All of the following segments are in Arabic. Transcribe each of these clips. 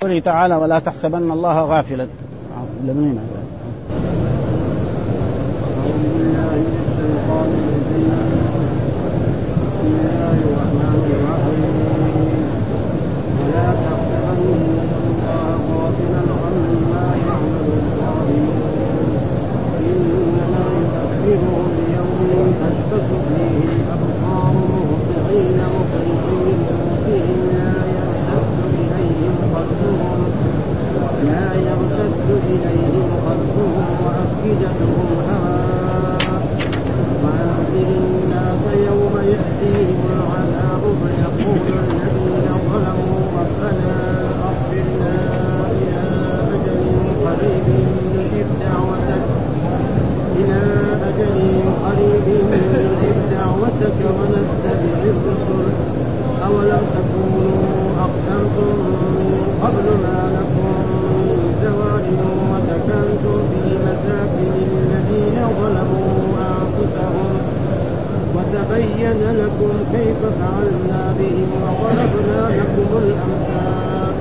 قوله تعالى ولا تحسبن الله غافلا. في جهنم وبين لكم كيف فعلنا بهم وضربنا لكم الأمثال.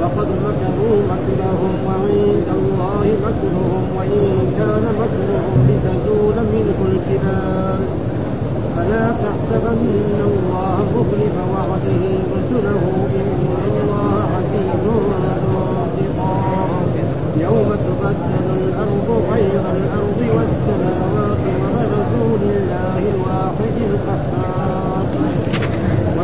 وقد مكروا مكرهم وعند الله مكرهم وإن كان مكرهم لتزول منه الجبال. فلا تحسبن الله مخلف وعده رسله إن الله عزيز ذو انتقام. يوم تبدل الأرض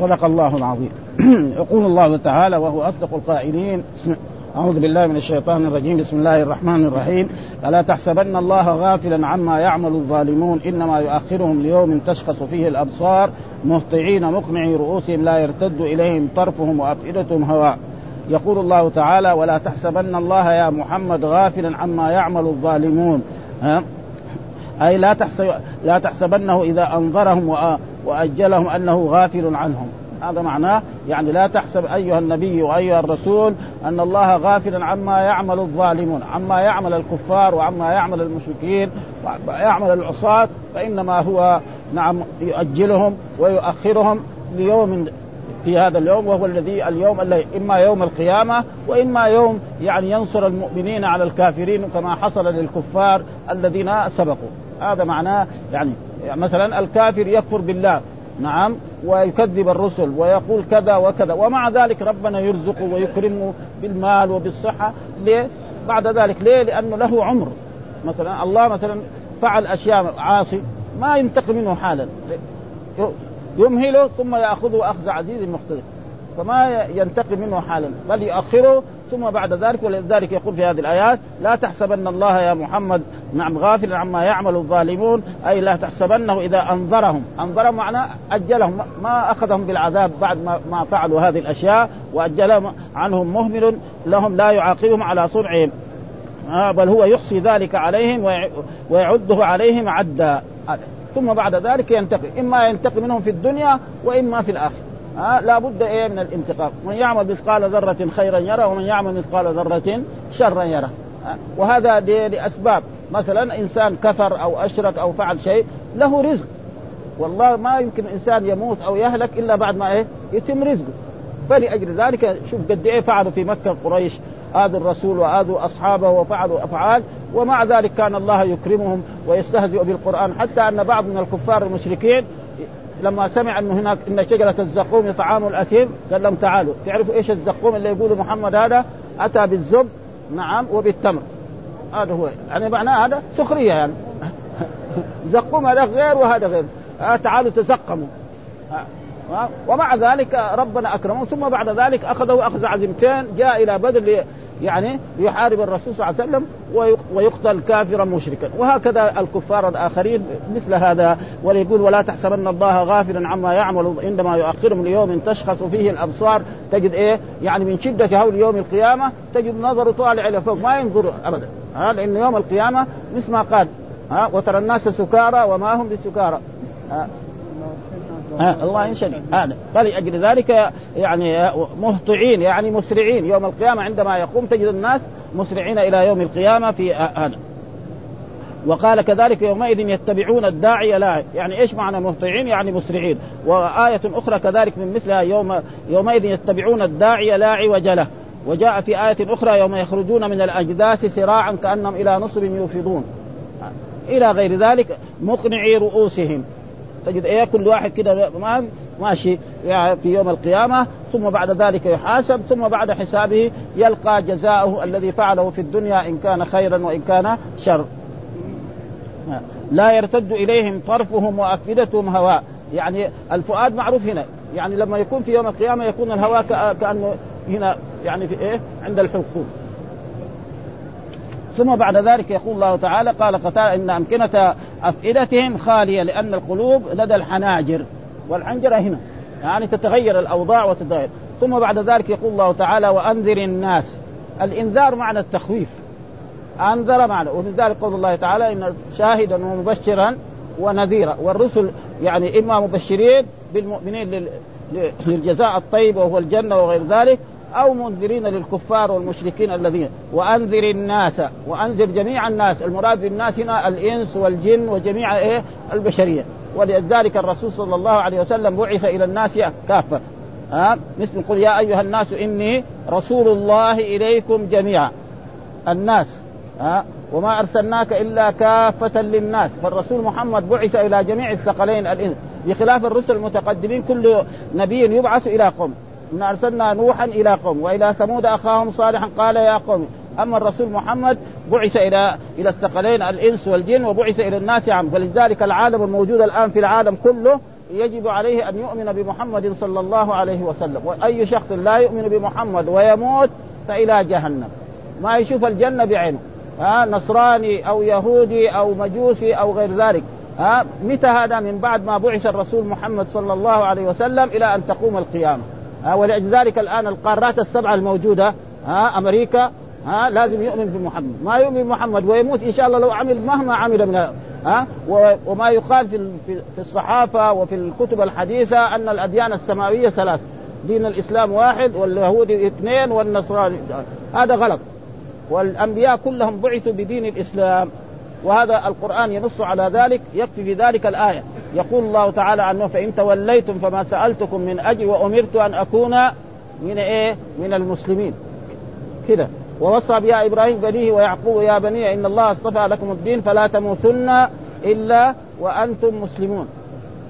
صدق الله العظيم. يقول الله تعالى وهو أصدق القائلين. أعوذ بالله من الشيطان الرجيم. بسم الله الرحمن الرحيم. ألا تحسبن الله غافلا عما يعمل الظالمون؟ إنما يؤخرهم ليوم تشخص فيه الأبصار. مهطعين مقنعي رؤوسهم لا يرتد إليهم طرفهم وأفئدتهم هواء يقول الله تعالى ولا تحسبن الله يا محمد غافلا عما يعمل الظالمون. ها؟ أي لا تحسب لا تحسبنه إذا أنظرهم وأجلهم أنه غافل عنهم. هذا معناه يعني لا تحسب أيها النبي وأيها الرسول أن الله غافلا عما يعمل الظالمون عما يعمل الكفار وعما يعمل المشركين ويعمل العصاة فإنما هو نعم يؤجلهم ويؤخرهم ليوم في هذا اليوم وهو الذي اليوم الذي إما يوم القيامة وإما يوم يعني ينصر المؤمنين على الكافرين كما حصل للكفار الذين سبقوا. هذا معناه يعني مثلا الكافر يكفر بالله نعم ويكذب الرسل ويقول كذا وكذا ومع ذلك ربنا يرزقه ويكرمه بالمال وبالصحة ليه؟ بعد ذلك ليه؟ لأنه له عمر مثلا الله مثلا فعل أشياء عاصي ما ينتقم منه حالا يمهله ثم يأخذه أخذ عزيز مقتدر فما ينتقم منه حالا بل يؤخره ثم بعد ذلك ولذلك يقول في هذه الآيات لا تحسبن الله يا محمد نعم غافلا عما يعمل الظالمون أي لا تحسبنه إذا أنظرهم. أنظرهم معناه أجلهم ما أخذهم بالعذاب بعد ما, ما فعلوا هذه الأشياء وأجلهم عنهم مهمل لهم لا يعاقبهم على صنعهم. آه بل هو يحصي ذلك عليهم ويعده عليهم عدا. ثم بعد ذلك ينتقم إما ينتقم منهم في الدنيا وإما في الآخرة. ها لا بد إيه من الانتقام من يعمل مثقال ذرة خيرا يرى ومن يعمل مثقال ذرة شرا يرى وهذا لأسباب. مثلا إنسان كفر أو أشرك أو فعل شيء له رزق. والله ما يمكن إنسان يموت أو يهلك إلا بعد ما إيه؟ يتم رزقه. فلأجل ذلك شوف قد إيه فعلوا في مكة قريش آذوا الرسول وآذوا أصحابه وفعلوا أفعال ومع ذلك كان الله يكرمهم ويستهزئ بالقرآن. حتى أن بعض من الكفار المشركين لما سمع انه هناك إن شجرة الزقوم طعام الأثيم قال لهم تعالوا. تعرفوا إيش الزقوم اللي يقوله محمد هذا؟ أتى بالزب نعم وبالتمر. هذا هو. يعني معناه هذا سخرية يعني. زقوم هذا غير وهذا غير. آه تعالوا تزقموا. آه ومع ذلك ربنا أكرمه. ثم بعد ذلك أخذه اخذ عزمتين جاء إلى بدر يعني يحارب الرسول صلى الله عليه وسلم ويقتل كافرا مشركا. وهكذا الكفار الآخرين مثل هذا وليقول ولا تحسبن الله غافلا عما يعمل عندما يؤخرهم ليوم تشخص فيه الأبصار. تجد إيه؟ يعني من شدة هول يوم القيامة تجد نظر طالع إلى فوق ما ينظر أبدا. ها؟ لأن يوم القيامة مثل ما قال ها؟ وترى الناس سكارى وما هم بسكارى. ها الله ينشد. هذا فلأجل ذلك يعني مهطعين يعني مسرعين. يوم القيامة عندما يقوم تجد الناس مسرعين إلى يوم القيامة في هذا وقال كذلك يومئذ يتبعون الداعي لا يعني إيش معنى مهطعين؟ يعني مسرعين. وآية أخرى كذلك من مثلها يوم يومئذ يتبعون الداعي لا عوج له. وجاء في آية أخرى يوم يخرجون من الأجداث سراعا كأنهم إلى نصب يوفضون. إلى غير ذلك مقنعي رؤوسهم. تجد إيه كل واحد كده ماشي يعني في يوم القيامة ثم بعد ذلك يحاسب ثم بعد حسابه يلقى جزاءه الذي فعله في الدنيا إن كان خيرا وإن كان شر. لا يرتد إليهم طرفهم وأفئدتهم هواء. يعني الفؤاد معروف هنا. يعني لما يكون في يوم القيامة يكون الهواء كأنه هنا يعني في إيه؟ عند الحلقوم. ثم بعد ذلك يقول الله تعالى قال قتال إن أمكنة أفئدتهم خالية لأن القلوب لدى الحناجر. والحنجرة هنا يعني تتغير الأوضاع وتتغير. ثم بعد ذلك يقول الله تعالى وأنذر الناس. الإنذار معنى التخويف. أنذر معنى ومن ذلك قول الله تعالى إن شاهدا ومبشرا ونذيرا. والرسل يعني إما مبشرين بالمؤمنين للجزاء الطيب وهو الجنة وغير ذلك أو منذرين للكفار والمشركين الذين وأنذر الناس وأنذر جميع الناس. المراد بالناس هنا الإنس والجن وجميع إيه؟ البشرية. ولذلك الرسول صلى الله عليه وسلم بعث إلى الناس كافة. ها؟ مثل قل يا أيها الناس إني رسول الله إليكم جميعا. الناس. ها؟ وما أرسلناك إلا كافة للناس. فالرسول محمد بعث إلى جميع الثقلين الإنس. بخلاف الرسل المتقدمين كل نبي يبعث إلى قوم. إن أرسلنا نوحا إلى قوم وإلى ثمود أخاهم صالحا قال يا قوم أما الرسول محمد بعث إلى إلى الثقلين الإنس والجن وبعث إلى الناس عام فلذلك العالم الموجود الآن في العالم كله يجب عليه أن يؤمن بمحمد صلى الله عليه وسلم. وأي شخص لا يؤمن بمحمد ويموت فإلى جهنم. ما يشوف الجنة بعينه. ها نصراني أو يهودي أو مجوسي أو غير ذلك. ها متى هذا من بعد ما بعث الرسول محمد صلى الله عليه وسلم إلى أن تقوم القيامة. ولذلك الآن القارات السبعة الموجودة ها أمريكا ها لازم يؤمن بمحمد ما يؤمن بمحمد ويموت إن شاء الله لو عمل مهما عمل من ها وما يقال في في الصحافة وفي الكتب الحديثة أن الأديان السماوية ثلاث دين الإسلام واحد واليهودي اثنين والنصراني هذا غلط. والأنبياء كلهم بعثوا بدين الإسلام وهذا القرآن ينص على ذلك يكفي في ذلك الآية. يقول الله تعالى عنه فإن توليتم فما سألتكم من أجل وأمرت أن أكون من إيه؟ من المسلمين. كذا ووصى بها إبراهيم بنيه ويعقوب يا بني إن الله اصطفى لكم الدين فلا تموتن إلا وأنتم مسلمون.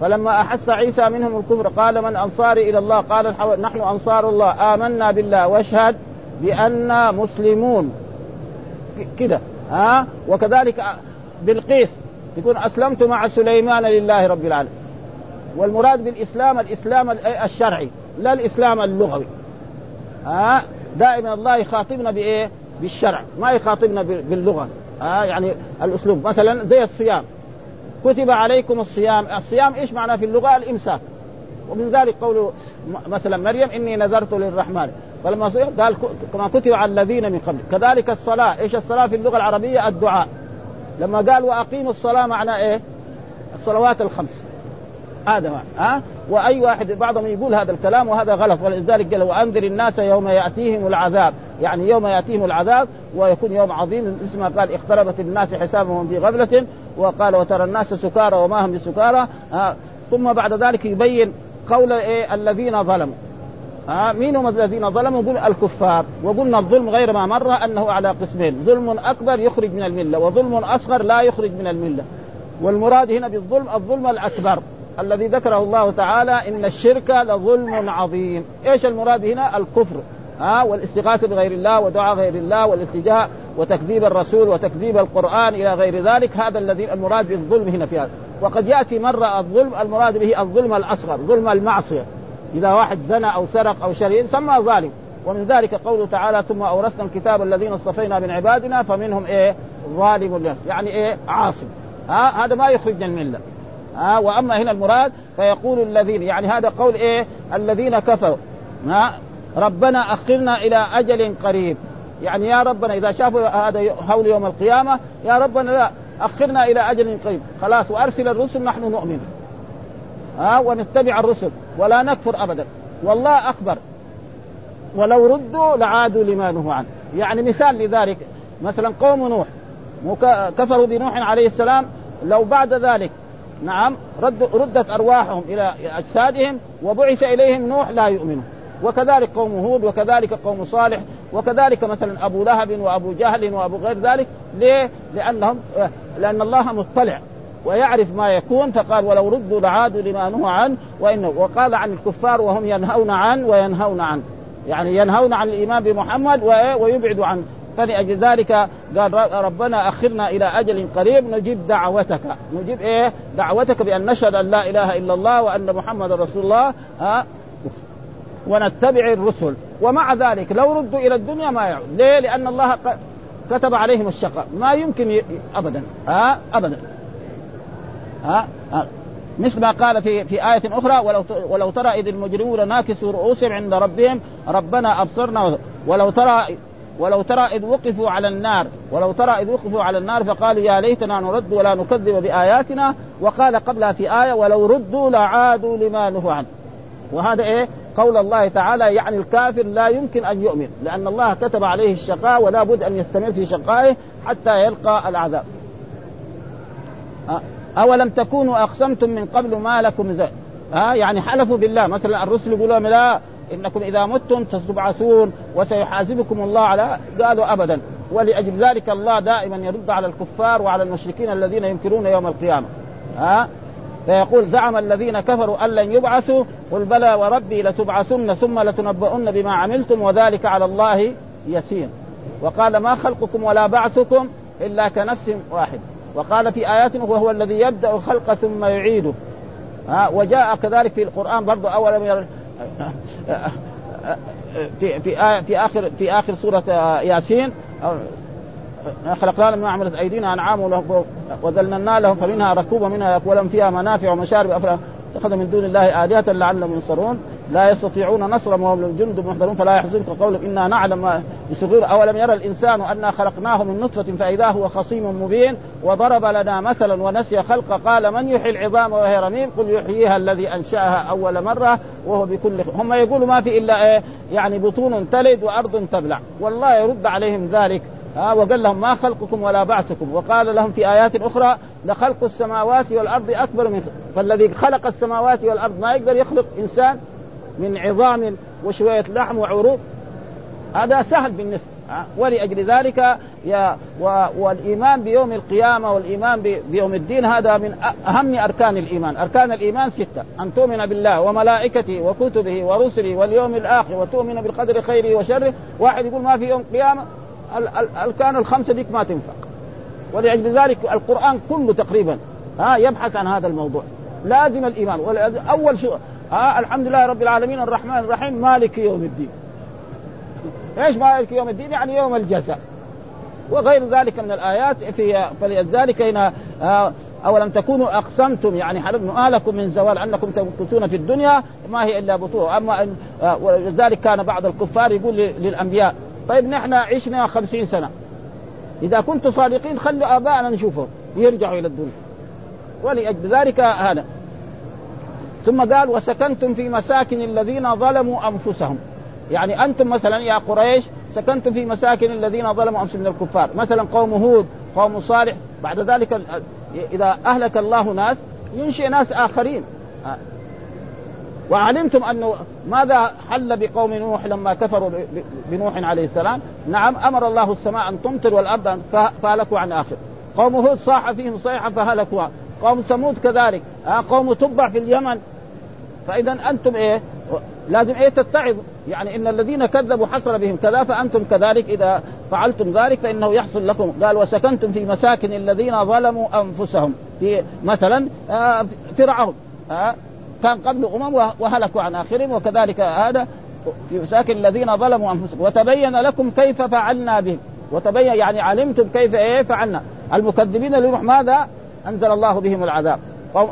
فلما أحس عيسى منهم الكفر قال من أنصاري إلى الله؟ قال. نحن أنصار الله. آمنا بالله. واشهد بأننا مسلمون. كده. ها؟ وكذلك بلقيس يقول أسلمت مع سليمان لله رب العالمين. والمراد بالإسلام الإسلام الشرعي لا الإسلام اللغوي. ها؟ دائما الله يخاطبنا بإيه؟ بالشرع ما يخاطبنا باللغة. ها؟ يعني الأسلوب. مثلا زي الصيام. كتب عليكم الصيام. الصيام إيش معناه في اللغة؟ الإمساك. ومن ذلك قول مثلا مريم إني نذرت للرحمن. فلما قال كما كتب على الذين من قبل. كذلك الصلاة. إيش الصلاة في اللغة العربية؟ الدعاء. لما قال وأقيموا الصلاة معناه إيه؟ الصلوات الخمس. هذا معنى ها؟ وأي واحد بعضهم يقول هذا الكلام وهذا غلط. ولذلك قال وأنذر الناس يوم يأتيهم العذاب. يعني يوم يأتيهم العذاب ويكون يوم عظيم. مثل ما قال اقتربت الناس حسابهم في غفلة وقال وترى الناس سكارى وما هم بسكارى. ثم بعد ذلك يبين قول إيه؟ الذين ظلموا. ها مين هم الذين ظلموا؟ يقول الكفار. وقلنا الظلم غير ما مر أنه على قسمين. ظلم أكبر يخرج من الملة وظلم أصغر لا يخرج من الملة. والمراد هنا بالظلم الظلم الأكبر الذي ذكره الله تعالى إن الشرك لظلم عظيم. إيش المراد هنا؟ الكفر. ها والاستغاثة بغير الله ودعاء غير الله والالتجاء وتكذيب الرسول وتكذيب القرآن إلى غير ذلك. هذا الذي المراد بالظلم هنا في هذا. وقد يأتي مرة الظلم المراد به الظلم الأصغر ظلم المعصية. إذا واحد زنى أو سرق أو شري يسمى ظالم. ومن ذلك قوله تعالى ثم أورثنا الكتاب الذين اصطفينا من عبادنا فمنهم إيه؟ ظالم لنفسه يعني إيه؟ عاصم. ها؟ هذا ما يخرج من الملة. ها؟ وأما هنا المراد فيقول الذين يعني هذا قول إيه؟ الذين كفروا. ها؟ ربنا أخرنا إلى أجل قريب. يعني يا ربنا إذا شافوا هذا هول يوم القيامة يا ربنا لا أخرنا إلى أجل قريب. خلاص وأرسل الرسل نحن نؤمن. ها ونتبع الرسل ولا نكفر ابدا. والله اخبر ولو ردوا لعادوا لما نهوا عنه. يعني مثال لذلك. مثلا قوم نوح. كفروا بنوح عليه السلام. لو بعد ذلك نعم رد ردت أرواحهم إلى أجسادهم وبعث إليهم نوح لا يؤمنون وكذلك قوم هود وكذلك قوم صالح وكذلك مثلا أبو لهب وأبو جهل وأبو غير ذلك. ليه؟ لأنهم لأن الله مطلع. ويعرف ما يكون فقال ولو ردوا لعادوا لما نهوا عنه وانه وقال عن الكفار وهم ينهون عنه وينهون عنه يعني ينهون عن الايمان بمحمد ويبعدوا عنه. فلأجل ذلك قال ربنا أخرنا إلى أجل قريب نجيب دعوتك. نجيب إيه؟ دعوتك بأن نشهد أن لا إله إلا الله وأن محمد رسول الله ها؟ ونتبع الرسل. ومع ذلك لو ردوا إلى الدنيا ما يعود. ليه؟ لأن الله كتب عليهم الشقاء. ما يمكن ي... ابدا. ها؟ ابدا. ها, ها. مثل ما قال في في آية أخرى ولو ولو ترى إذ المجرمون ناكسوا رؤوسهم عند ربهم ربنا أبصرنا ولو ترى ولو ترى إذ وقفوا على النار ولو ترى إذ وقفوا على النار فقالوا يا ليتنا نرد ولا نكذب بآياتنا وقال قبلها في آية ولو ردوا لعادوا لما نهوا عنه. وهذا إيه؟ قول الله تعالى يعني الكافر لا يمكن أن يؤمن لأن الله كتب عليه الشقاء ولا بد أن يستمر في شقائه حتى يلقى العذاب. أولم تكونوا أقسمتم من قبل ما لكم زي. ها يعني حلفوا بالله. مثلا الرسل يقولوا لا إنكم إذا متم ستبعثون وسيحاسبكم الله على قالوا ابدا. ولأجل ذلك الله دائما يرد على الكفار وعلى المشركين الذين ينكرون يوم القيامة. ها فيقول زعم الذين كفروا أن لن يبعثوا قل بلى وربي لتبعثن ثم لتنبؤن بما عملتم وذلك على الله يسير. وقال ما خلقكم ولا بعثكم إلا كنفس واحد وقال في آيات وهو الذي يبدأ الخلق ثم يعيده. ها وجاء كذلك في القرآن برضه اولم ير في في في آخر في آخر سورة ياسين. خلقنا ما عملت أيدينا انعام وذللنا لهم فمنها ركوب ومنها ولهم فيها منافع ومشارب افلا اتخذ من دون الله آلهة لعلهم ينصرون. لا يستطيعون نصرا وهم للجند محضرون فلا يحزنك قولهم إنا نعلم ما أولم يرى الإنسان أنا خلقناه من نطفة فإذا هو خصيم مبين وضرب لنا مثلا ونسي خلقه قال من يحيي العظام وهي رميم؟ قل يحييها الذي أنشأها أول مرة وهو بكل هم يقولوا ما في إلا إيه؟ يعني بطون تلد وأرض تبلع. والله يرد عليهم ذلك. ها وقال لهم ما خلقكم ولا بعثكم. وقال لهم في آيات أخرى لخلق السماوات والأرض أكبر من فالذي خلق السماوات والأرض ما يقدر يخلق إنسان من عظام وشوية لحم وعروق. هذا سهل بالنسبة ولأجل ذلك يا والإيمان بيوم القيامة والإيمان بيوم الدين هذا من أهم أركان الإيمان، أركان الإيمان ستة، أن تؤمن بالله وملائكته وكتبه ورسله واليوم الآخر وتؤمن بالقدر خيره وشره، واحد يقول ما في يوم قيامة؟ الأركان الخمسة ديك ما تنفع. ولأجل ذلك القرآن كله تقريبا ها؟ يبحث عن هذا الموضوع. لازم الإيمان. أول شيء ها الحمد لله رب العالمين الرحمن الرحيم مالك يوم الدين. إيش مالك يوم الدين؟ يعني يوم الجزاء. وغير ذلك من الآيات في فلذلك هنا أولم تكونوا أقسمتم يعني حلفنا ما لكم من زوال أنكم تمكثون في الدنيا ما هي إلا بطوع أما ولذلك كان بعض الكفار يقول للأنبياء طيب نحن عشنا خمسين سنة. إذا كنتم صادقين خلوا آباءنا نشوفهم يرجعوا إلى الدنيا. ولأجل ذلك هذا. ثم قال وسكنتم في مساكن الذين ظلموا أنفسهم. يعني أنتم مثلا يا قريش سكنتم في مساكن الذين ظلموا أنفسهم من الكفار. مثلا قوم هود قوم صالح بعد ذلك إذا أهلك الله ناس ينشئ ناس آخرين. وعلمتم أنه ماذا حل بقوم نوح لما كفروا بنوح عليه السلام؟ نعم أمر الله السماء أن تمطر والأرض فهلكوا عن آخر. قوم هود صاح فيهم صيحة فهلكوا قوم ثمود كذلك. آه قوم تبع في اليمن. فإذا أنتم إيه؟ لازم إيه تتعظوا يعني إن الذين كذبوا حصل بهم كذا فأنتم كذلك إذا فعلتم ذلك فإنه يحصل لكم. قال وسكنتم في مساكن الذين ظلموا أنفسهم. في مثلا آه فرعون. آه كان قبل أمم وهلكوا عن آخرهم وكذلك هذا. في مساكن الذين ظلموا أنفسهم. وتبين لكم كيف فعلنا بهم. وتبين يعني علمتم كيف إيه فعلنا. المكذبين لنوح ماذا؟ أنزل الله بهم العذاب.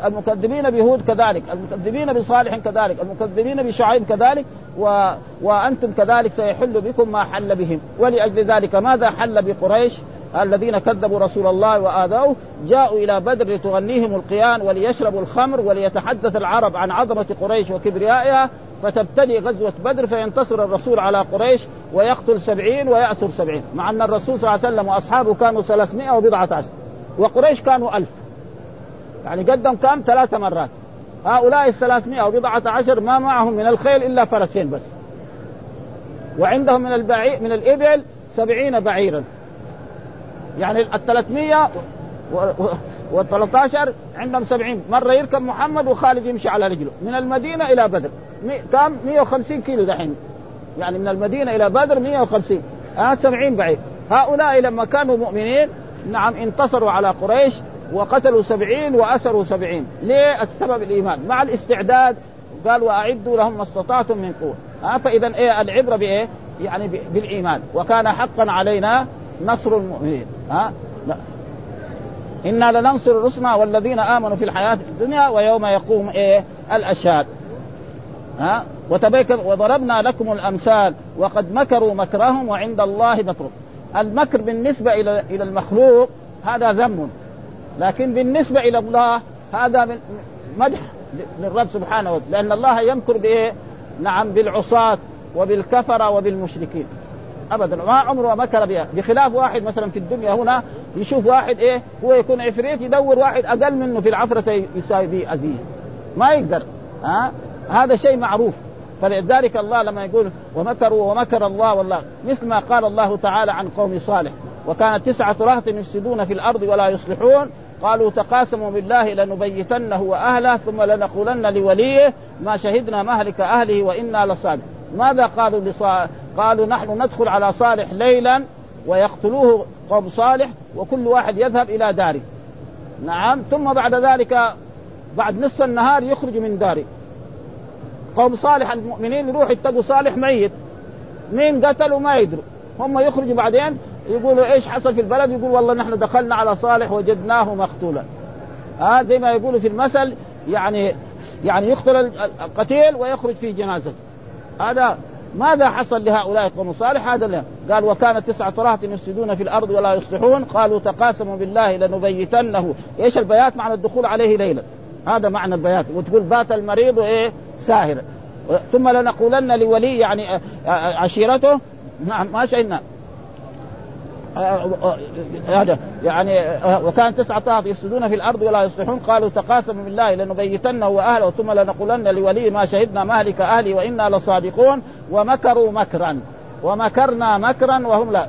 المكذبين بهود كذلك المكذبين بصالح كذلك المكذبين بشعيب كذلك و... وأنتم كذلك سيحل بكم ما حل بهم. ولأجل ذلك ماذا حل بقريش؟ الذين كذبوا رسول الله وآذوه جاءوا إلى بدر لتغنيهم القيان وليشربوا الخمر وليتحدث العرب عن عظمة قريش وكبريائها. فتبتدي غزوة بدر فينتصر الرسول على قريش ويقتل سبعين ويأسر سبعين مع أن الرسول صلى الله عليه وسلم وأصحابه كانوا ثلاثمائة وبضعة عشر وقريش كانوا ألف. يعني قدم كم؟ ثلاث مرات. هؤلاء الثلاثمائة وبضعة عشر ما معهم من الخيل إلا فرسين بس. وعندهم من البعير من الإبل سبعين بعيرا. يعني الثلاثمية و13 عندهم سبعين. مرة يركب محمد وخالد يمشي على رجله. من المدينة إلى بدر. كم؟ 150 كيلو دحين. يعني من المدينة إلى بدر 150 آه 70 بعيد هؤلاء لما كانوا مؤمنين نعم انتصروا على قريش. وقتلوا سبعين وأسروا سبعين. ليه؟ السبب الإيمان. مع الاستعداد. قال وأعدوا لهم ما استطعتم من قوة. آه فإذا إيه؟ العبرة بإيه؟ يعني بالإيمان. وكان حقا علينا نصر المؤمنين. ها. إنا لننصر رسلنا والذين آمنوا في الحياة الدنيا ويوم يقوم إيه؟ الأشهاد. ها؟ وتبيك وضربنا لكم الأمثال وقد مكروا مكرهم وعند الله مكرهم المكر بالنسبة إلى إلى المخلوق هذا ذم لكن بالنسبة إلى الله هذا من مدح للرب سبحانه وتعالى لأن الله يمكر بإيه؟ نعم بالعصاة وبالكفرة وبالمشركين. ابدا. ما عمره مكر بها. بخلاف واحد مثلا في الدنيا هنا يشوف واحد إيه هو يكون عفريت يدور واحد أقل منه في العفرة يساوي به اذيه ما يقدر. ها؟ هذا شيء معروف. فلذلك الله لما يقول ومكروا ومكر الله والله مثل ما قال الله تعالى عن قوم صالح وكانت تسعة رهط يفسدون في الأرض ولا يصلحون قالوا تقاسموا بالله لنبيتنه وأهله ثم لنقولن لوليه ما شهدنا مهلك أهله وإنا لصادق. ماذا قالوا لصالح قالوا نحن ندخل على صالح ليلا ويقتلوه قوم صالح وكل واحد يذهب إلى داره. نعم ثم بعد ذلك بعد نصف النهار يخرج من داره. قوم صالح المؤمنين يروحوا يتقوا صالح ميت. مين قتلوا ما يدروا هم يخرجوا بعدين يقولوا إيش حصل في البلد؟ يقول والله نحن دخلنا على صالح وجدناه مقتولا. آه زي ما يقولوا في المثل يعني يعني يقتل القتيل ويخرج في جنازته هذا ماذا حصل لهؤلاء قوم صالح؟ هذا لا. قال وكانت تسعة رهط يفسدون في الأرض ولا يصلحون. قالوا تقاسموا بالله لنبيتنه. إيش البيات؟ معنى الدخول عليه ليلا هذا معنى البيات. وتقول بات المريض إيه؟ ساهرا ثم لنقولن لولي يعني آه، آه، عشيرته نعم ما شئنا. هذا يعني آه، وكان تسعة طاعات يفسدون في الأرض ولا يصلحون. قالوا تقاسموا بالله لنبيتنه وأهله ثم لنقولن لولي ما شهدنا مهلك أهلي وإنا لصادقون. ومكروا مكرا ومكرنا مكرا وهم لا.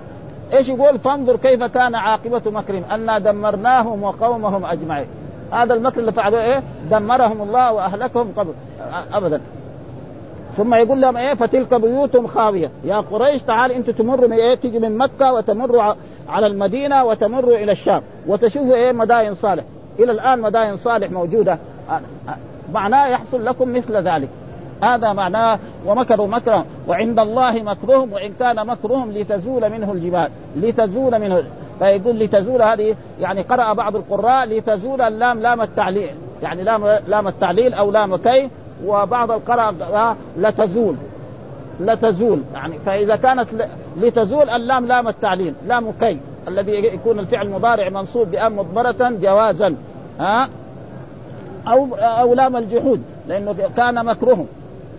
إيش يقول؟ فانظر كيف كان عاقبة مكرهم أنا دمرناهم وقومهم أجمعين. هذا المكر اللي فعلوه إيه؟ دمرهم الله وأهلكهم قبل ابدا. ثم يقول لهم إيه فتلك بيوتهم خاوية. يا قريش تعال أنتم تمروا من إيه تيجي من مكة وتمروا على المدينة وتمروا إلى الشام. وتشوفوا إيه مداين صالح. إلى الآن مداين صالح موجودة. معناه يحصل لكم مثل ذلك. هذا معناه ومكروا مكرا وعند الله مكرهم وإن كان مكرهم لتزول منه الجبال. لتزول منه. فيقول لتزول هذه يعني قرأ بعض القراء لتزول اللام لام التعليل. يعني لام لام التعليل أو لام كي وبعض القراء لتزول لتزول يعني فإذا كانت لتزول اللام لام التعليل لام كي الذي يكون الفعل مضارع منصوب بأم مضمرة جوازا. ها؟ أو أو لام الجحود لأنه كان مكرهم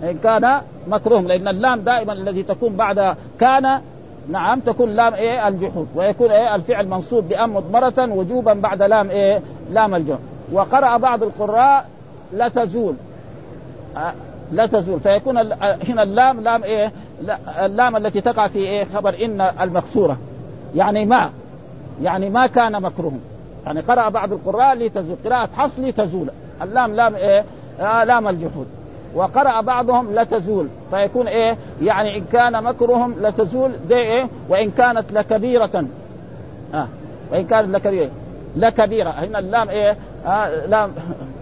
إن كان مكرهم لأن اللام دائما الذي تكون بعد كان نعم تكون لام إيه؟ الجحود. ويكون إيه؟ الفعل منصوب بأم مضمرة وجوبا بعد لام إيه؟ لام الجحود. وقرأ بعض القراء لا تزول. لا تزول. فيكون هنا اللام لام إيه؟ اللام التي تقع في إيه؟ خبر إن المكسورة. يعني ما؟ يعني ما كان مكروه. يعني قرأ بعض القراء لتزول. قراءة حفص لتزول. اللام لام إيه؟ آه لام الجحود. وقرأ بعضهم لتزول. فيكون إيه؟ يعني إن كان مكرهم لتزول. دي إيه؟ وإن كانت لكبيرة. آه وإن كانت لكبيرة. لكبيرة. هنا اللام إيه؟ آه لام.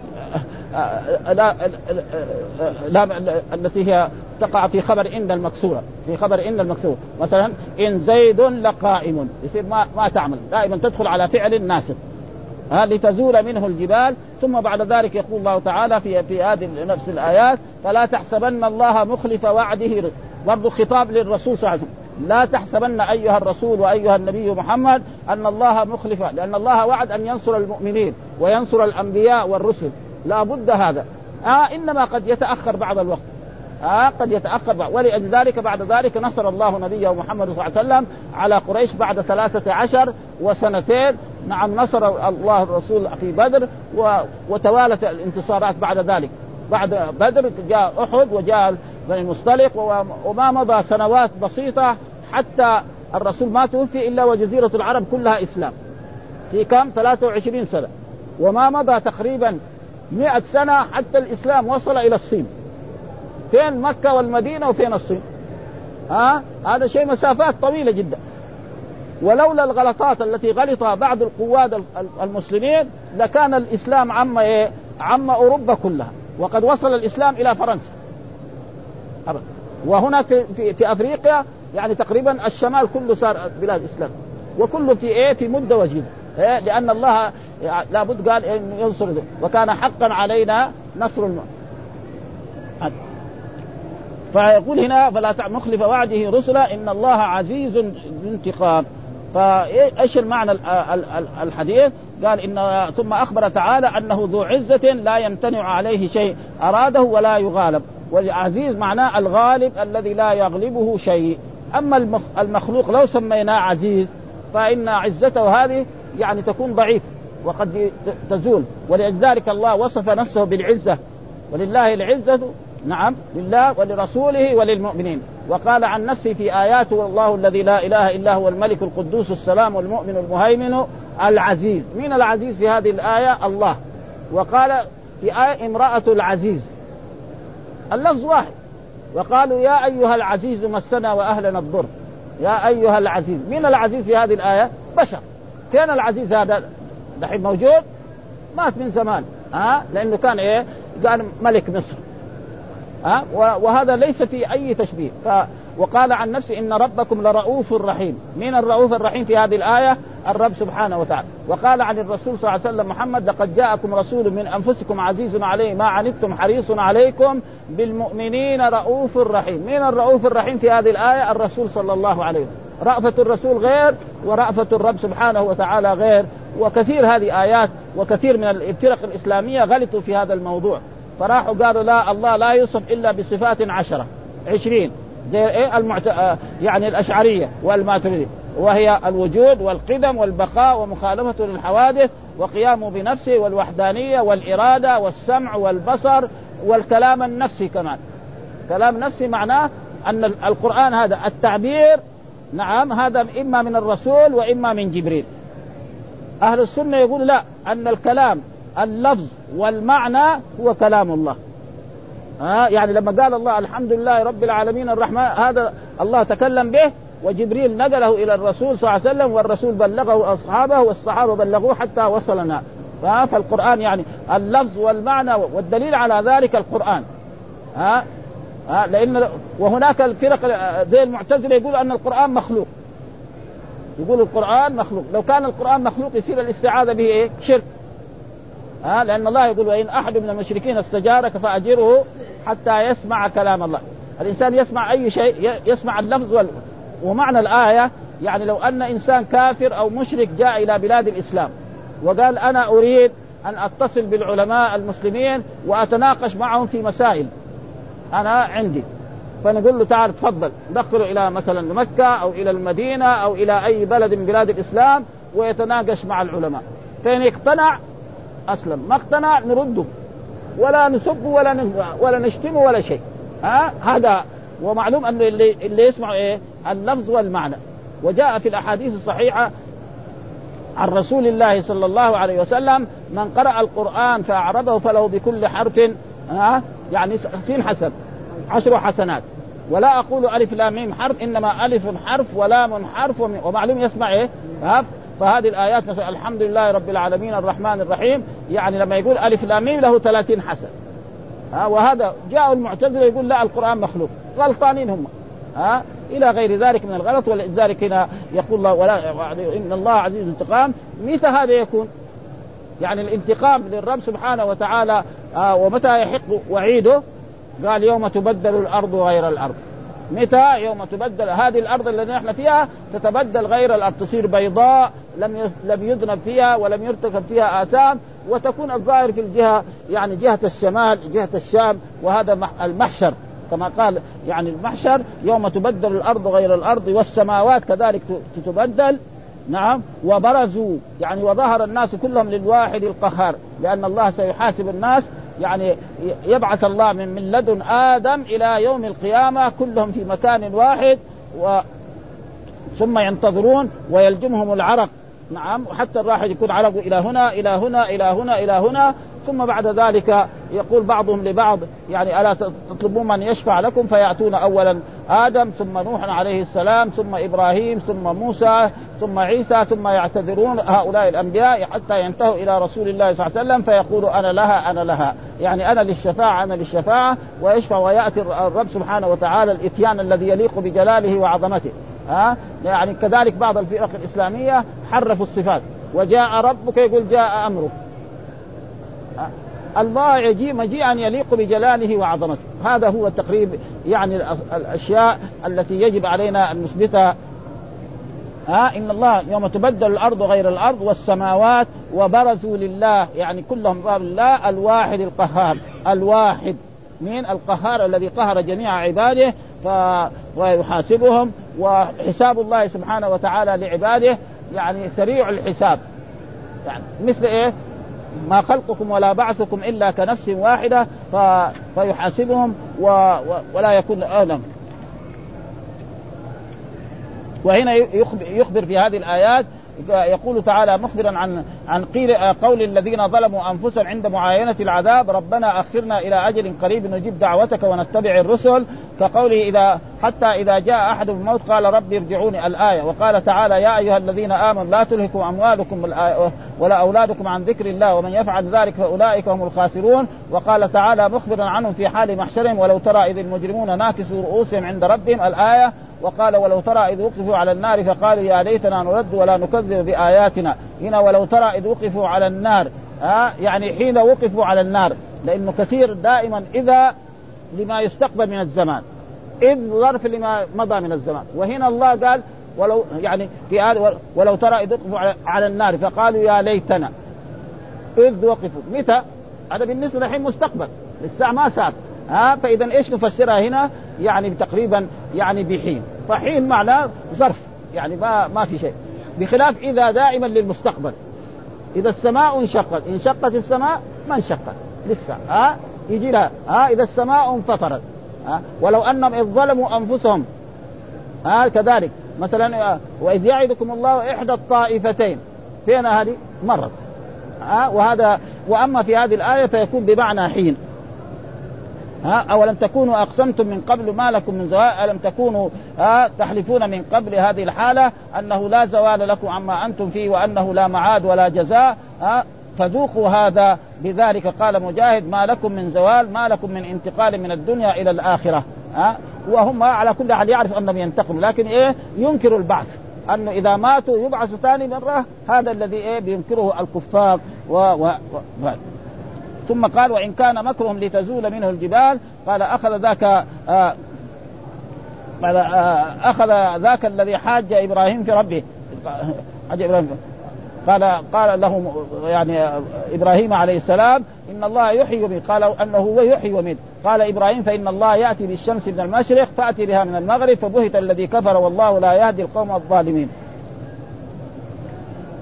لا لا التي هي تقع في خبر ان المكسوره في خبر ان المكسور. مثلا إن زيد لقائم. يصير ما ما تعمل. دائما تدخل على فعل ناسخ. ها لتزول منه الجبال. ثم بعد ذلك يقول الله تعالى في في هذه نفس الآيات فلا تحسبن الله مخلف وعده. برضو خطاب للرسول صلى الله عليه وسلم. لا تحسبن أيها الرسول وأيها النبي محمد أن الله مخلف لأن الله وعد أن ينصر المؤمنين وينصر الأنبياء والرسل. لا بد هذا. آه إنما قد يتأخر بعض الوقت. آه قد يتأخر بعض. ولأجل ذلك بعد ذلك نصر الله نبيه محمد صلى الله عليه وسلم على قريش بعد ثلاثة عشر وسنتين. نعم نصر الله الرسول في بدر وتوالت الانتصارات بعد ذلك. بعد بدر جاء أحد وجاء بني المصطلق وما مضى سنوات بسيطة حتى الرسول ما توفي إلا وجزيرة العرب كلها إسلام. في كم؟ 23 سنة. وما مضى تقريبا 100 سنة حتى الإسلام وصل إلى الصين. فين مكة والمدينة وفين الصين؟ ها؟ هذا شيء مسافات طويلة جدا. ولولا الغلطات التي غلطها بعض القواد المسلمين لكان الإسلام عم إيه؟ عم أوروبا كلها. وقد وصل الإسلام إلى فرنسا. وهنا في, في, في أفريقيا يعني تقريبا الشمال كله صار بلاد إسلام. وكله في إيه؟ في مدة وجيزة. إيه لأن الله لابد قال إيه ينصر. وكان حقا علينا نصر الم... فيقول هنا فلا مخلف وعده رسلا إن الله عزيز ذو انتقام فإيش المعنى الحديث؟ قال ان ثم أخبر تعالى أنه ذو عزة لا يمتنع عليه شيء أراده ولا يغالب والعزيز معناه الغالب الذي لا يغلبه شيء أما المخلوق لو سميناه عزيز فإن عزته هذه يعني تكون ضعيف وقد تزول. ولذلك الله وصف نفسه بالعزة. ولله العزة نعم لله ولرسوله وللمؤمنين. وقال عن نفسه في آياته والله الذي لا إله إلا هو الملك القدوس السلام والمؤمن المهيمن العزيز. من العزيز في هذه الآية؟ الله. وقال في آية امرأة العزيز. اللفظ واحد. وقالوا يا أيها العزيز مسنا وأهلنا الضر. يا أيها العزيز. من العزيز في هذه الآية؟ بشر. كان العزيز هذا؟ دحين موجود؟ مات من زمان. ها؟ أه؟ لأنه كان إيه؟ كان ملك مصر. ها؟ أه؟ وهذا ليس في أي تشبيه. ف وقال عن نفسه إن ربكم لرؤوف رحيم. من الرؤوف الرحيم في هذه الآية؟ الرب سبحانه وتعالى. وقال عن الرسول صلى الله عليه وسلم محمد لقد جاءكم رسول من أنفسكم عزيز عليه ما عنتم حريص عليكم بالمؤمنين رؤوف رحيم. من الرؤوف الرحيم في هذه الآية؟ الرسول صلى الله عليه وسلم. رأفة الرسول غير ورأفة الرب سبحانه وتعالى غير. وكثير هذه آيات وكثير من الفرق الإسلامية غلطوا في هذا الموضوع. فراحوا قالوا لا الله لا يوصف إلا بصفات عشرة عشرين. زي إيه؟ المعت... آه، يعني الأشعرية والماتريدية. وهي الوجود والقدم والبقاء ومخالفته للحوادث وقيامه بنفسه والوحدانية والإرادة والسمع والبصر والكلام النفسي كمان. كلام نفسي معناه أن القرآن هذا التعبير نعم هذا إما من الرسول وإما من جبريل. أهل السنة يقول لا أن الكلام اللفظ والمعنى هو كلام الله. ها يعني لما قال الله الحمد لله رب العالمين الرحمن هذا الله تكلم به وجبريل نقله إلى الرسول صلى الله عليه وسلم والرسول بلغه أصحابه والصحابة بلغوه حتى وصلنا. فالقرآن يعني اللفظ والمعنى والدليل على ذلك القرآن. ها ها لأن وهناك الفرق زي المعتزلة يقول أن القرآن مخلوق. يقول القرآن مخلوق. لو كان القرآن مخلوق يصير الاستعاذة به إيه؟ شرك. ها لأن الله يقول وإن أحد من المشركين استجارك فأجره حتى يسمع كلام الله. الإنسان يسمع أي شيء يسمع اللفظ وال... ومعنى الآية يعني لو أن إنسان كافر أو مشرك جاء إلى بلاد الإسلام وقال أنا أريد أن أتصل بالعلماء المسلمين وأتناقش معهم في مسائل. أنا عندي. فنقول له تعال تفضل. دخله إلى مثلا مكة أو إلى المدينة أو إلى أي بلد من بلاد الإسلام ويتناقش مع العلماء. فإن اقتنع أسلم. ما اقتنع نرده. ولا نسب ولا ولا نشتمه ولا شيء. ها؟ هذا ومعلوم ان اللي اللي يسمع إيه؟ اللفظ والمعنى. وجاء في الأحاديث الصحيحة عن رسول الله صلى الله عليه وسلم من قرأ القرآن فأعرضه فله بكل حرف ها؟ يعني ستين حسن. عشر حسنات. ولا أقول ألف لام ميم حرف إنما ألف حرف ولام حرف ومعلوم يسمع إيه؟ ها؟ فهذه الآيات مثلا الحمد لله رب العالمين الرحمن الرحيم. يعني لما يقول ألف لام له 30 حسن. ها؟ وهذا جاء المعتزلة يقول لا القرآن مخلوق. غلطانين هم. ها؟ إلى غير ذلك من الغلط ولذلك هنا يقول الله ولا إن الله عزيز انتقام متى هذا يكون؟ يعني الانتقام للرب سبحانه وتعالى آه ومتى يحق وعيده؟ قال يوم تبدل الأرض غير الأرض. متى يوم تبدل؟ هذه الأرض التي نحن فيها تتبدل غير الأرض تصير بيضاء لم لم يذنب فيها ولم يرتكب فيها آثام وتكون الظاهر في الجهة يعني جهة الشمال جهة الشام وهذا المحشر. كما قال يعني المحشر يوم تبدل الأرض غير الأرض والسماوات كذلك تتبدل. نعم وبرزوا يعني وظهر الناس كلهم للواحد القهار لأن الله سيحاسب الناس يعني يبعث الله من, من لدن آدم إلى يوم القيامة كلهم في مكان واحد و ثم ينتظرون ويلجمهم العرق. نعم وحتى الواحد يكون عرقه إلى هنا إلى هنا إلى هنا إلى هنا ثم بعد ذلك يقول بعضهم لبعض يعني ألا تطلبون من يشفع لكم؟ فيأتون اولا آدم ثم نوح عليه السلام ثم إبراهيم ثم موسى ثم عيسى ثم يعتذرون هؤلاء الأنبياء حتى ينتهوا إلى رسول الله صلى الله عليه وسلم فيقول أنا لها أنا لها. يعني أنا للشفاعة أنا للشفاعة ويشفع ويأتي الرب سبحانه وتعالى الإتيان الذي يليق بجلاله وعظمته. ها؟ يعني كذلك بعض الفرق الإسلامية حرفوا الصفات وجاء ربك يقول جاء أمرك. الله يجيء مجيئا يليق بجلاله وعظمته. هذا هو تقريب يعني الأشياء التي يجب علينا أن نثبتها. ها إن الله يوم تبدل الأرض غير الأرض والسماوات وبرزوا لله يعني كلهم باب الله الواحد القهار. الواحد مين؟ القهار الذي قهر جميع عباده ف... ويحاسبهم وحساب الله سبحانه وتعالى لعباده يعني سريع الحساب. يعني مثل إيه؟ ما خلقكم ولا بعثكم إلا كنفس واحدة ف... فيحاسبهم و... و... ولا يكون اعلم وهنا يخبر في هذه الآيات يقول تعالى مخبرا عن عن قيل قول الذين ظلموا أنفسهم عند معاينة العذاب ربنا أخرنا إلى أجل قريب نجيب دعوتك ونتبع الرسل. كقوله إذا حتى إذا جاء أحد الموت قال ربي ارجعوني الآية. وقال تعالى يا أيها الذين آمنوا لا تلهكم أموالكم ولا أولادكم عن ذكر الله ومن يفعل ذلك فأولئك هم الخاسرون. وقال تعالى مخبرا عنهم في حال محشرهم ولو ترى إذ المجرمون ناكسوا رؤوسهم عند ربهم الآية. وقال ولو ترى إذ وقفوا على النار فقالوا يا ليتنا نرد ولا نكذب بآياتنا. هنا ولو ترى اذ وقفوا على النار ها؟ يعني حين وقفوا على النار لأنه كثير دائما إذا لما يستقبل من الزمان إذ ظرف لما مضى من الزمان. وهنا الله قال ولو يعني في آل ولو ترى إذ وقفوا على النار فقالوا يا ليتنا. إذ وقفوا. متى؟ هذا بالنسبة للحين مستقبل الساعة ما صار ها؟ فإذا إيش نفسرها هنا؟ يعني تقريبا يعني بحين. فحين معناه ظرف يعني ما ما في شيء. بخلاف إذا دائما للمستقبل. إذا السماء انشقت انشقت السماء ما انشقت لسه ها؟ يجي لها ها؟ إذا السماء انفطرت ها؟ ولو أنهم إذ ظلموا أنفسهم ها؟ كذلك مثلا وإذ يعدكم الله إحدى الطائفتين فين هذه؟ مرت ها؟ وهذا وأما في هذه الآية فيكون بمعنى حين. ها؟ أولم تكونوا أقسمتم من قبل ما لكم من زوال؟ ألم تكونوا ها؟ تحلفون من قبل هذه الحالة أنه لا زوال لكم عما أنتم فيه وأنه لا معاد ولا جزاء ها؟ فذوقوا هذا. بذلك قال مجاهد ما لكم من زوال ما لكم من انتقال من الدنيا إلى الآخرة ها؟ وهم على كل حال يعرف أنهم ينتقموا لكن إيه؟ ينكروا البعث. أنه إذا ماتوا يبعثوا ثاني مرة هذا الذي إيه؟ بينكره الكفار و, و... و... ثم قال وإن كان مكرهم لتزول منه الجبال قال أخذ ذاك آه قال آه أخذ ذاك الذي حاج إبراهيم في ربه. حاج إبراهيم قال قال له يعني إبراهيم عليه السلام إن الله يحيي ويميت قال أنه هو يحيي ويميت. قال إبراهيم فإن الله يأتي بالشمس من المشرق فأتي بها من المغرب فبهت الذي كفر والله لا يهدي القوم الظالمين.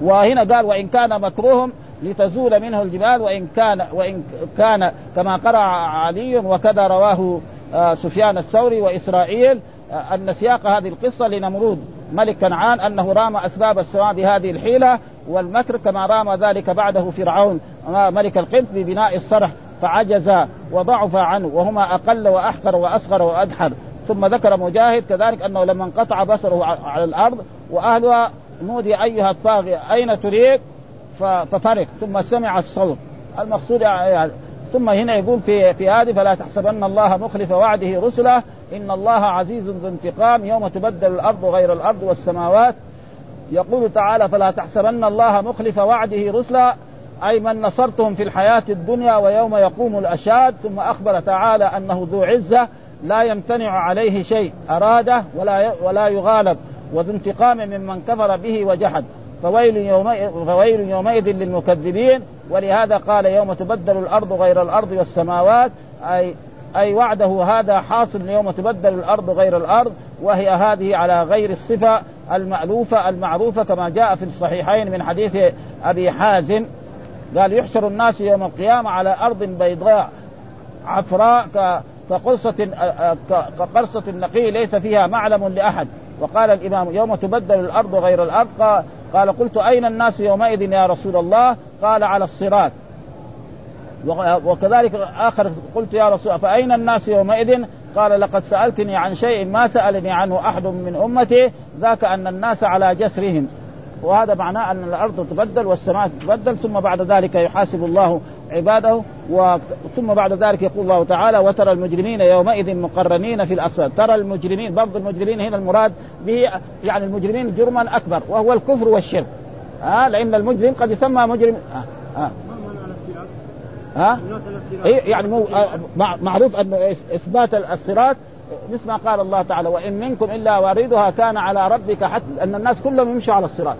وهنا قال وإن كان مكروهم لتزول منه الجبال وإن كان وإن كان كما قرأ علي وكذا رواه آه، سفيان الثوري وإسرائيل آه، أن سياق هذه القصة لنمرود ملك كنعان أنه رام أسباب السماء بهذه الحيلة والمكر كما رام ذلك بعده فرعون آه، ملك القبط ببناء الصرح فعجز وضعف عنه وهما أقل وأحقر وأصغر وأدحر. ثم ذكر مجاهد كذلك أنه لما انقطع بصره على الأرض وأهلها نودي أيها الطاغية أين تريد؟ ففرق ثم سمع الصوت. المقصود يعني ثم هنا يقول في في هذه فلا تحسبن الله مخلف وعده رسله إن الله عزيز ذو انتقام يوم تبدل الأرض غير الأرض والسماوات. يقول تعالى فلا تحسبن الله مخلف وعده رسلا أي من نصرتهم في الحياة الدنيا ويوم يقوم الأشهاد ثم أخبر تعالى أنه ذو عزة لا يمتنع عليه شيء أراده ولا ولا يغالب وذو انتقام ممن كفر به وجحد. فويل يومئذ, فويل يومئذ للمكذبين ولهذا قال يوم تبدل الأرض غير الأرض والسماوات اي أي وعده هذا حاصل يوم تبدل الأرض غير الأرض وهي هذه على غير الصفة المألوفة المعروفة كما جاء في الصحيحين من حديث أبي حازم قال يحشر الناس يوم القيامة على أرض بيضاء عفراء كقرصة كقرصة النقي ليس فيها معلم لأحد وقال الإمام يوم تبدل الأرض غير الأرض قال قلت أين الناس يومئذ يا رسول الله؟ قال على الصراط. وكذلك آخر قلت يا رسول فأين الناس يومئذ؟ قال لقد سألتني عن شيء ما سألني عنه أحد من أمتي ذاك أن الناس على جسرهم. وهذا معناه أن الأرض تبدل والسماء تبدل ثم بعد ذلك يحاسب الله عباده ثم بعد ذلك يقول الله تعالى وترى المجرمين يومئذ مقرنين في الأسفل. ترى المجرمين برضو المجرمين هنا المراد به يعني المجرمين جرما أكبر وهو الكفر والشرك. ها آه لأن المجرم قد يسمى مجرم. آه آه. ها إيه يعني مو آه معروف أن إثبات الصراط مثل ما قال الله تعالى وإن منكم إلا واردها كان على ربك حتى أن الناس كلهم يمشوا على الصراط.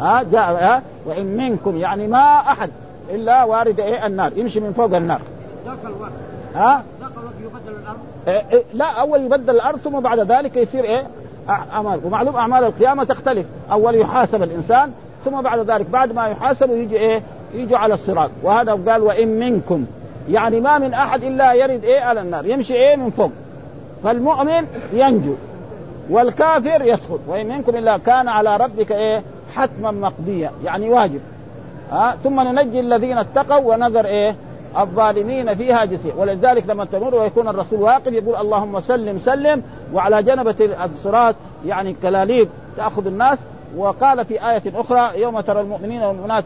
ها جاء ها وإن منكم يعني ما أحد. إلا وارد إيه؟ النار. يمشي من فوق النار. ذاك الوقت. ها؟ ذاك الوقت يبدل الأرض. إيه إيه لا أول يبدل الأرض ثم بعد ذلك يصير إيه؟ أعمال. ومعلوم أعمال القيامة تختلف. أول يحاسب الإنسان ثم بعد ذلك بعد ما يحاسب يجي إيه؟ يجي على الصراط. وهذا قال وإن منكم. يعني ما من أحد إلا يرد إيه؟ على النار. يمشي إيه؟ من فوق. فالمؤمن ينجو والكافر يسقط وإن منكم إلا كان على ربك إيه؟ حتما مقضيا. يعني واجب. ها ثم ننجي الذين اتقوا ونذر إيه؟ الظالمين فيها جثيا ولذلك لما تمر ويكون الرسول واقف يقول اللهم سلم سلم وعلى جنبة الصراط يعني كلاليب تأخذ الناس. وقال في آية أخرى يوم ترى المؤمنين والمؤمنات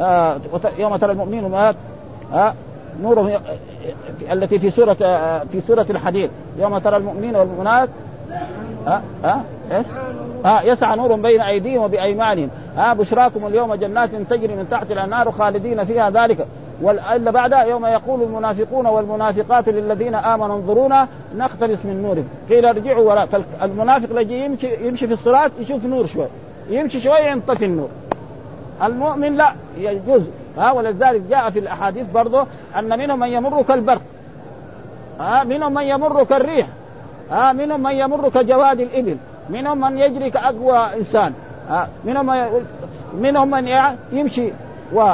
آه يوم ترى المؤمنين والمؤمنات آه نورهم التي في سورة آه في سورة الحديد. يوم ترى المؤمنين والمؤمنات ها؟ ها؟ إيش؟ يسعى نور بين أيديهم وبأيمانهم. ها بشراكم اليوم جنات تجري من تحت الأنهار خالدين فيها ذلك. وإلا بعدها يوم يقول المنافقون والمنافقات للذين آمنوا انظرونا نقتبس من نورهم. قيل ارجعوا وراء فالمنافق الذي يمشي يمشي في الصلاه يشوف نور شوي. يمشي شوي ينطفي النور. المؤمن لا يجوز. ها ولذلك جاء في الأحاديث برضه أن منهم من يمر كالبرق. ها منهم من يمر كالريح. ها منهم من يمر كجواد الإبل منهم من يجري كاقوى إنسان ها منهم من منهم من يمشي و...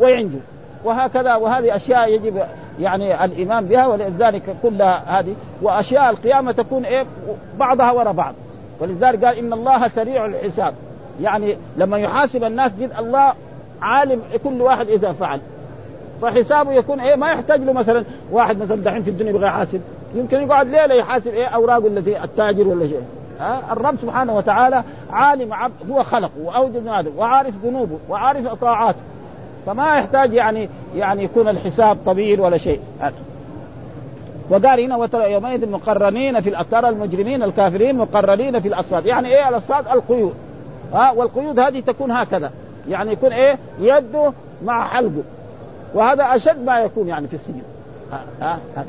وينجو. وهكذا وهذه أشياء يجب يعني الايمان بها ولذلك كلها هذه وأشياء القيامة تكون إيه؟ بعضها وراء بعض. ولذلك قال إن الله سريع الحساب. يعني لما يحاسب الناس جد الله عالم كل واحد إذا فعل. فحسابه يكون إيه؟ ما يحتاج له مثلا واحد مثلا دحين في الدنيا يبغى يحاسب. يمكن يقعد ليلة يحاسب إيه اوراقه الذي التاجر ولا شيء. ها؟ الرب سبحانه وتعالى عالم عبد هو خلقه وأوجد هذا وعارف ذنوبه وعارف طاعاته فما يحتاج يعني يعني يكون الحساب طويل ولا شيء. وقال هنا وترى يومئذ مقرنين في ترى المجرمين الكافرين مقرنين في الأصفاد. يعني إيه الأصفاد؟ القيود. ها؟ والقيود هذه تكون هكذا. يعني يكون إيه؟ يده مع حلقه. وهذا أشد ما يكون يعني في السجن. ها؟ ها؟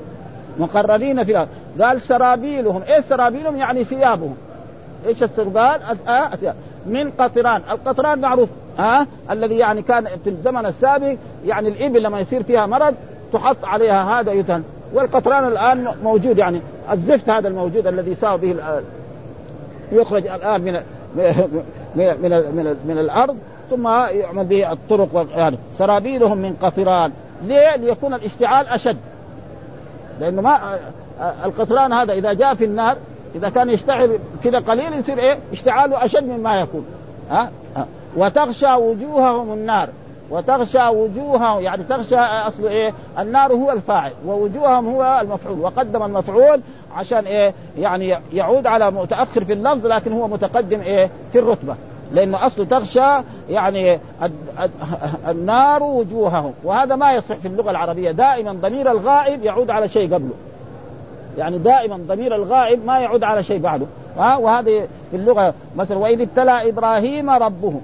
مقررين في الأرض. قال سرابيلهم. إيه سرابيلهم؟ يعني ثيابهم. إيش السربال؟ آه من قطران. القطران معروف. ها؟ آه؟ الذي يعني كان في الزمن السابق يعني الإبل لما يصير فيها مرض تحط عليها هذا يدهن. والقطران الآن موجود يعني الزفت هذا الموجود الذي يساوي به يخرج الآن من من من, من, من الأرض ثم يعمل به الطرق يعني سرابيلهم من قطران. ليه؟ ليكون الاشتعال أشد. لأنه ما القطران هذا إذا جاء في النار إذا كان يشتعل كذا قليل يصير إيه؟ اشتعاله أشد مما يكون ها أه؟ وتغشى وجوههم النار وتغشى وجوههم يعني تغشى أصل إيه؟ النار هو الفاعل ووجوههم هو المفعول وقدم المفعول عشان إيه؟ يعني يعود على متأخر في اللفظ لكن هو متقدم إيه؟ في الرتبة لأنه اصله تغشى يعني النار وجوههم وهذا ما يصح في اللغة العربية. دائما ضمير الغائب يعود على شيء قبله. يعني دائما ضمير الغائب ما يعود على شيء بعده. ها؟ وهذه في اللغة مثلا وإذ ابتلى إبراهيم ربه.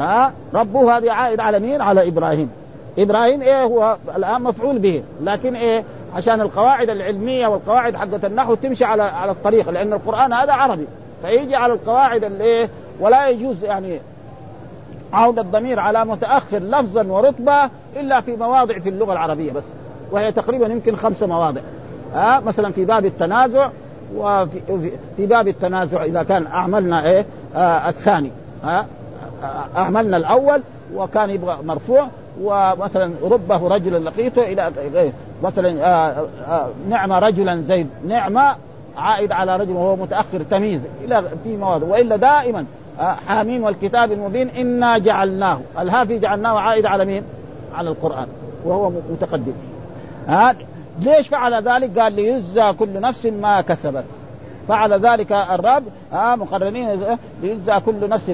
ها؟ ربه هذه عائد على مين؟ على إبراهيم. إبراهيم إيه هو الآن مفعول به؟ لكن إيه؟ عشان القواعد العلمية والقواعد حقت النحو تمشي على على الطريق لأن القرآن هذا عربي. فيجي على القواعد اللي إيه؟ ولا يجوز يعني عود الضمير على متأخر لفظا ورتبة إلا في مواضع في اللغة العربية بس. وهي تقريبا يمكن خمس مواضع. ها مثلا في باب التنازع وفي في باب التنازع إذا كان أعملنا إيه؟ آه الثاني. ها آه أعملنا الأول وكان يبغى مرفوع ومثلا ربه رجلا لقيته إلى مثلا آه آه نعم رجلا زيد. نعمه عائد على رجل وهو متأخر تمييز. إلى في مواضع. وإلا دائما آه حاميم والكتاب المبين إنا جعلناه. الهافي جعلناه عائد على مين؟ على القرآن وهو متقدم. ها؟ ليش فعل ذلك؟ قال ليجزى كل نفس ما كسبت. فعل ذلك الرب آه مقرنين ليجزى كل نفس.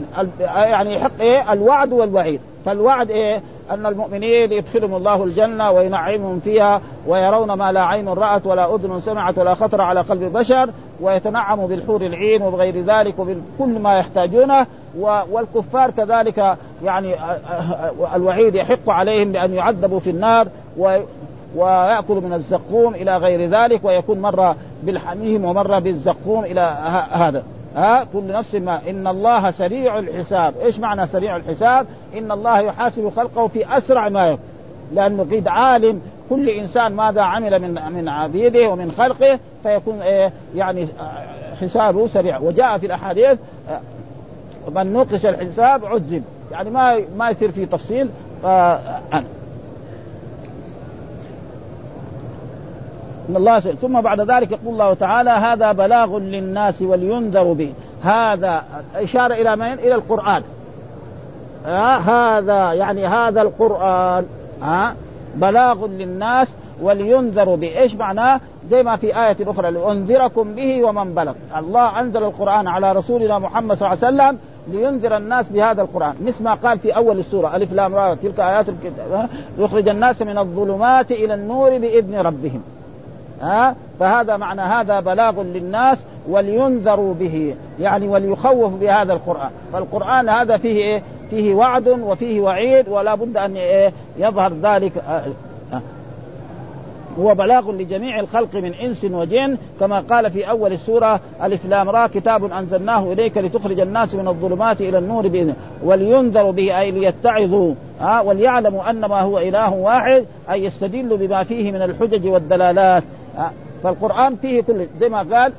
يعني يحق إيه؟ الوعد والوعيد. فالوعد إيه؟ أن المؤمنين يدخلهم الله الجنة وينعمهم فيها ويرون ما لا عين رأت ولا أذن سمعت ولا خطر على قلب بشر ويتنعموا بالحور العين وبغير ذلك وبكل ما يحتاجونه والكفار كذلك يعني الوعيد يحق عليهم بأن يعذبوا في النار ويأكل من الزقوم إلى غير ذلك ويكون مرة بالحميم ومرة بالزقوم إلى هذا. ها؟ كل نفس ما. إن الله سريع الحساب، إيش معنى سريع الحساب؟ إن الله يحاسب خلقه في أسرع ما يكون، لأنه قد عالم كل إنسان ماذا عمل من من عبيده ومن خلقه فيكون إيه يعني حسابه سريع، وجاء في الأحاديث من نوقش الحساب عذب، يعني ما ما يصير في تفصيل آه إن الله سيء. ثم بعد ذلك يقول الله تعالى هذا بلاغ للناس ولينذروا به هذا إشارة إلى من؟ إلى القرآن آه هذا يعني هذا القرآن آه بلاغ للناس ولينذروا به، إيش معناه؟ زي ما في آية أخرى لأنذركم به ومن بلغ، الله أنزل القرآن على رسولنا محمد صلى الله عليه وسلم لينذر الناس بهذا القرآن، مثل ما قال في أول السورة ألف لام را تلك آيات الكتاب يخرج الناس من الظلمات إلى النور بإذن ربهم. ها؟ فهذا معنى هذا بلاغ للناس ولينذروا به يعني وليخوف بهذا القرآن. فالقرآن هذا فيه إيه؟ فيه وعد وفيه وعيد ولا بد أن إيه؟ يظهر ذلك. هو بلاغ لجميع الخلق من إنس وجن كما قال في أول السورة ألف لام را كتاب أنزلناه إليك لتخرج الناس من الظلمات إلى النور باذنه ولينذروا به أي ليتعظوا ها وليعلموا انما هو إله واحد أي يستدلوا بما فيه من الحجج والدلالات. فالقرآن فيه كل زي ما قال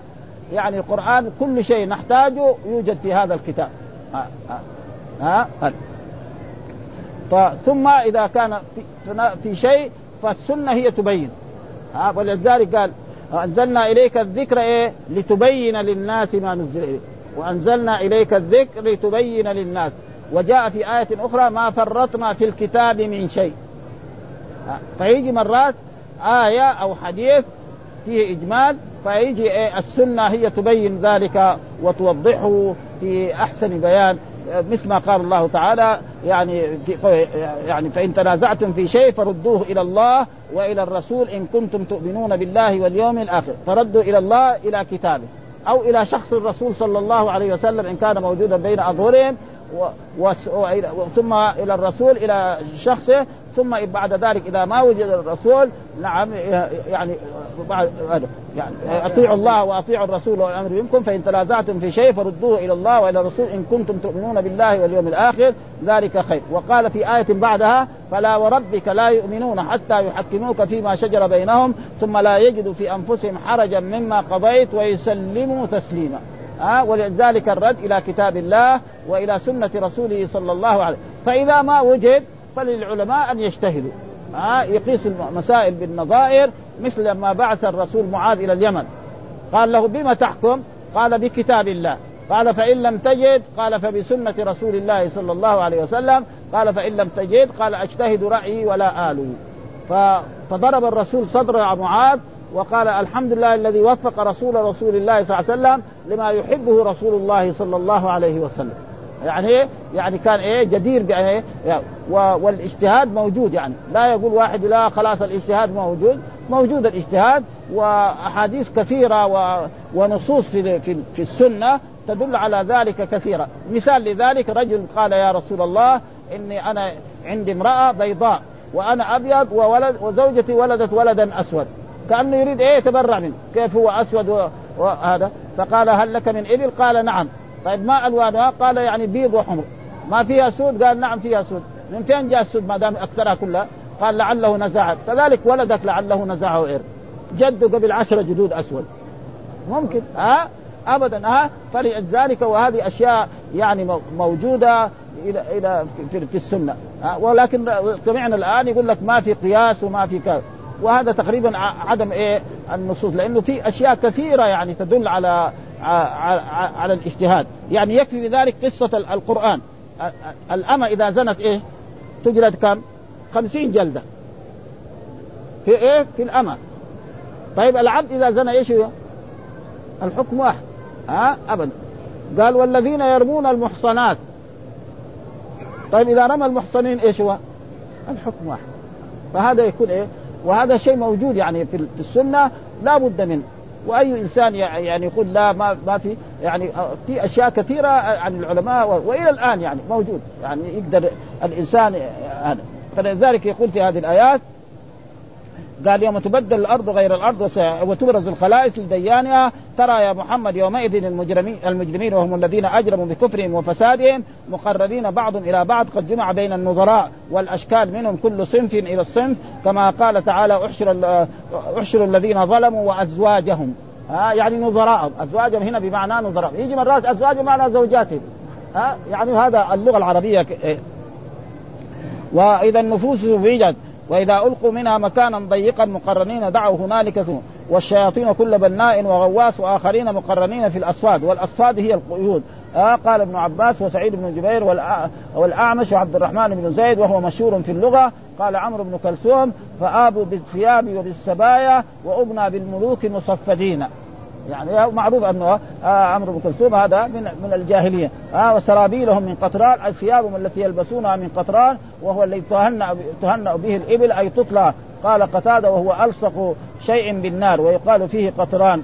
يعني القرآن كل شيء نحتاجه يوجد في هذا الكتاب. ها؟ ها, ها. ثم إذا كان في, شيء فالسنة هي تبين. ها؟ ولذلك قال أنزلنا إليك الذكر إيه؟ لتبين للناس ما نزل إليك. وأنزلنا إليك الذكر لتبين للناس. وجاء في آية أخرى ما فرطنا في الكتاب من شيء. فيجي مرات آية أو حديث فيه إجمال فيجي إيه السنة هي تبين ذلك وتوضحه في أحسن بيان. مثل ما قال الله تعالى يعني يعني فإن تنازعتم في شيء فردوه إلى الله وإلى الرسول إن كنتم تؤمنون بالله واليوم الآخر. فردوا إلى الله إلى كتابه. أو إلى شخص الرسول صلى الله عليه وسلم إن كان موجودا بين أظهرهم و... و... ثم إلى الرسول إلى شخصه ثم بعد ذلك إذا ما وجد الرسول نعم يعني بعد يعني أطيعوا الله وأطيعوا الرسول والأمر منكم فإن تنازعتم في شيء فردوه إلى الله وإلى الرسول إن كنتم تؤمنون بالله واليوم الآخر ذلك خير. وقال في آية بعدها فلا وربك لا يؤمنون حتى يحكموك فيما شجر بينهم ثم لا يجدوا في أنفسهم حرجا مما قضيت ويسلموا تسليما. ها ولذلك الرد إلى كتاب الله وإلى سنة رسوله صلى الله عليه فإذا ما وجد فللعلماء أن يجتهدوا. ها يقيس المسائل بالنظائر مثل لما بعث الرسول معاذ إلى اليمن. قال له بما تحكم؟ قال بكتاب الله. قال فإن لم تجد؟ قال فبسنة رسول الله صلى الله عليه وسلم. قال فإن لم تجد؟ قال أجتهد رأيي ولا آلو فضرب الرسول صدر معاذ وقال الحمد لله الذي وفق رسول رسول الله صلى الله عليه وسلم لما يحبه رسول الله صلى الله عليه وسلم. يعني إيه؟ يعني كان إيه؟ جدير يعني والاجتهاد موجود يعني. لا يقول واحد لا خلاص الاجتهاد موجود. موجود الاجتهاد وأحاديث كثيرة. ونصوص في في في السنة تدل على ذلك كثيرا مثال لذلك رجل قال يا رسول الله إني أنا عندي امرأة بيضاء وأنا أبيض وولد وزوجتي ولدت ولدا أسود. كأنه يريد إيه؟ يتبرع منه. كيف هو أسود وهذا فقال هل لك من إبل؟ قال نعم. طيب ما الوانها قال يعني بيض وحمر. ما فيها سود؟ قال نعم فيها سود. من فين جاء السود ما دام أكثرها كلها؟ قال لعله نزاع كذلك ولدك لعله نزاعة عرق جده قبل عشرة جدود أسود. ممكن. ها؟ ابدا. ها؟ فلذلك وهذه أشياء يعني موجودة إلى إلى في السنة. ولكن سمعنا الآن يقول لك ما في قياس وما في كذا. وهذا تقريبا عدم إيه؟ النصوص. لأنه في أشياء كثيرة يعني تدل على على, الاجتهاد. يعني يكفي بذلك قصة القرآن. الأمة إذا زنت إيه؟ تجلد كم؟ خمسين جلدة. في إيه؟ في الأمة. طيب العبد إذا زنى إيش هو؟ الحكم واحد. ها؟ أبدا. قال والذين يرمون المحصنات. طيب إذا رمى المحصنين إيش هو؟ الحكم واحد. فهذا يكون إيه؟ وهذا شيء موجود يعني في السنة. لا بد منه. وأي إنسان يعني يقول لا ما ما في يعني في أشياء كثيرة عن العلماء وإلى الآن يعني موجود. يعني يقدر الإنسان هذا فلذلك يقول في هذه الآيات قال يوم تبدل الأرض غير الأرض وتبرز الخلائص لديانها ترى يا محمد يومئذ المجرمين المجرمين وهم الذين أجرموا بكفرهم وفسادهم مقربين بعض إلى بعض قد جمع بين النظراء والأشكال منهم كل صنف إلى الصنف كما قال تعالى أحشر أحشر الذين ظلموا وأزواجهم. ها يعني نظراء أزواجهم هنا بمعنى نظراء. يجي مرات أزواج بمعنى زوجاتهم. ها يعني هذا اللغة العربية إيه. وإذا النفوس زوجت. وإذا ألقوا منها مكانا ضيقا مقرنين دعوا هنالك ثم والشياطين كل بناء وغواص وآخرين مقرنين في الأصفاد. والأصفاد هي القيود. آه قال ابن عباس وسعيد بن جبير والأعمش وعبد الرحمن بن زيد وهو مشهور في اللغة. قال عمرو بن كلثوم فآبوا بالثياب وبالسبايا وأبنى بالملوك مصفدين. يعني معروف أنه آه عمرو بن كلثوم هذا من من الجاهلية. آه وسرابيلهم من قطران ثيابهم التي يلبسونها من قطران وهو الذي تهنأ تهنأ به الإبل أي تطلع. قال قتادة وهو ألصق شيء بالنار ويقال فيه قطران.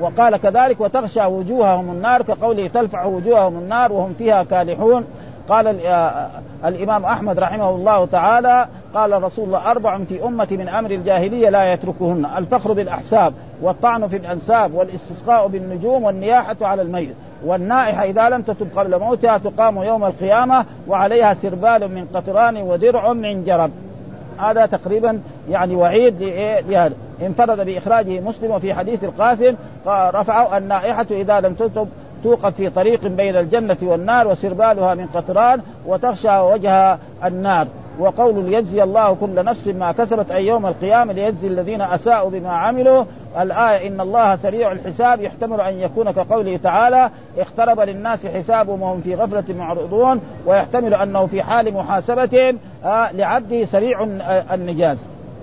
وقال كذلك وتغشى وجوههم النار كقوله تلفع وجوههم النار وهم فيها كالحون قال آه، الإمام أحمد رحمه الله تعالى قال رسول الله أربع في امتي من أمر الجاهلية لا يتركهن الفخر بالأحساب والطعن في الأنساب والاستسقاء بالنجوم والنياحة على الميت والنائحة إذا لم تتب قبل موتها تقام يوم القيامة وعليها سربال من قطران ودرع من جرب. هذا تقريبا يعني وعيد لهذا. انفرد بإخراجه مسلم وفي حديث القاسم رفعه النائحة إذا لم تتب توقف في طريق بين الجنة والنار وسربالها من قطران وتخشى وجه النار. وقول ليجزي الله كل نفس ما كسبت أي يوم القيامة ليجزي الذين أساءوا بما عملوا الآية إن الله سريع الحساب يحتمل أن يكون كقوله تعالى اقترب للناس حسابهم وهم في غفلة معرضون ويحتمل أنه في حال محاسبة آه، لعبده سريع النجاز.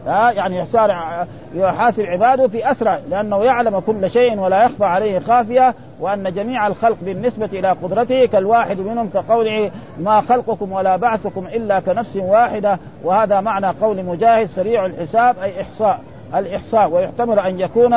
ها يعني يسارع يحاسب عباده في أسرع لأنه يعلم كل شيء ولا يخفى عليه خافية وأن جميع الخلق بالنسبة إلى قدرته كالواحد منهم كقوله ما خلقكم ولا بعثكم إلا كنفس واحدة وهذا معنى قول مجاهد سريع الحساب أي إحصاء. الإحصاء ويحتمل أن يكون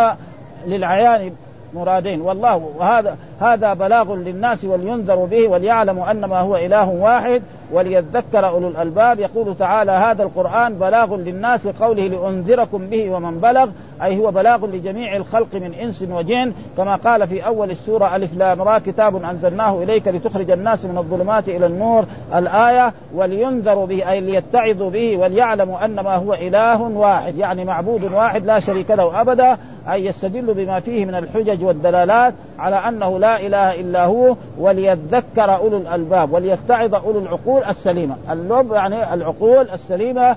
للعيان مرادين. والله وهذا هذا بلاغ للناس ولينذروا به وليعلموا انما هو إله واحد وليذكر أولو الألباب. يقول تعالى هذا القرآن بلاغ للناس قوله لأنذركم به ومن بلغ. أي هو بلاغ لجميع الخلق من إنس وجن كما قال في أول السورة ألف لام را كتاب أنزلناه إليك لتخرج الناس من الظلمات إلى النور الآية ولينذروا به أي ليتعظوا به وليعلموا انما هو إله واحد يعني معبود واحد لا شريك له أبدا أي يستدل بما فيه من الحجج والدلالات على أنه لا إله إلا هو وليذكر أولو الألباب وليتعظ أولو العقول السليمة، اللب يعني العقول السليمة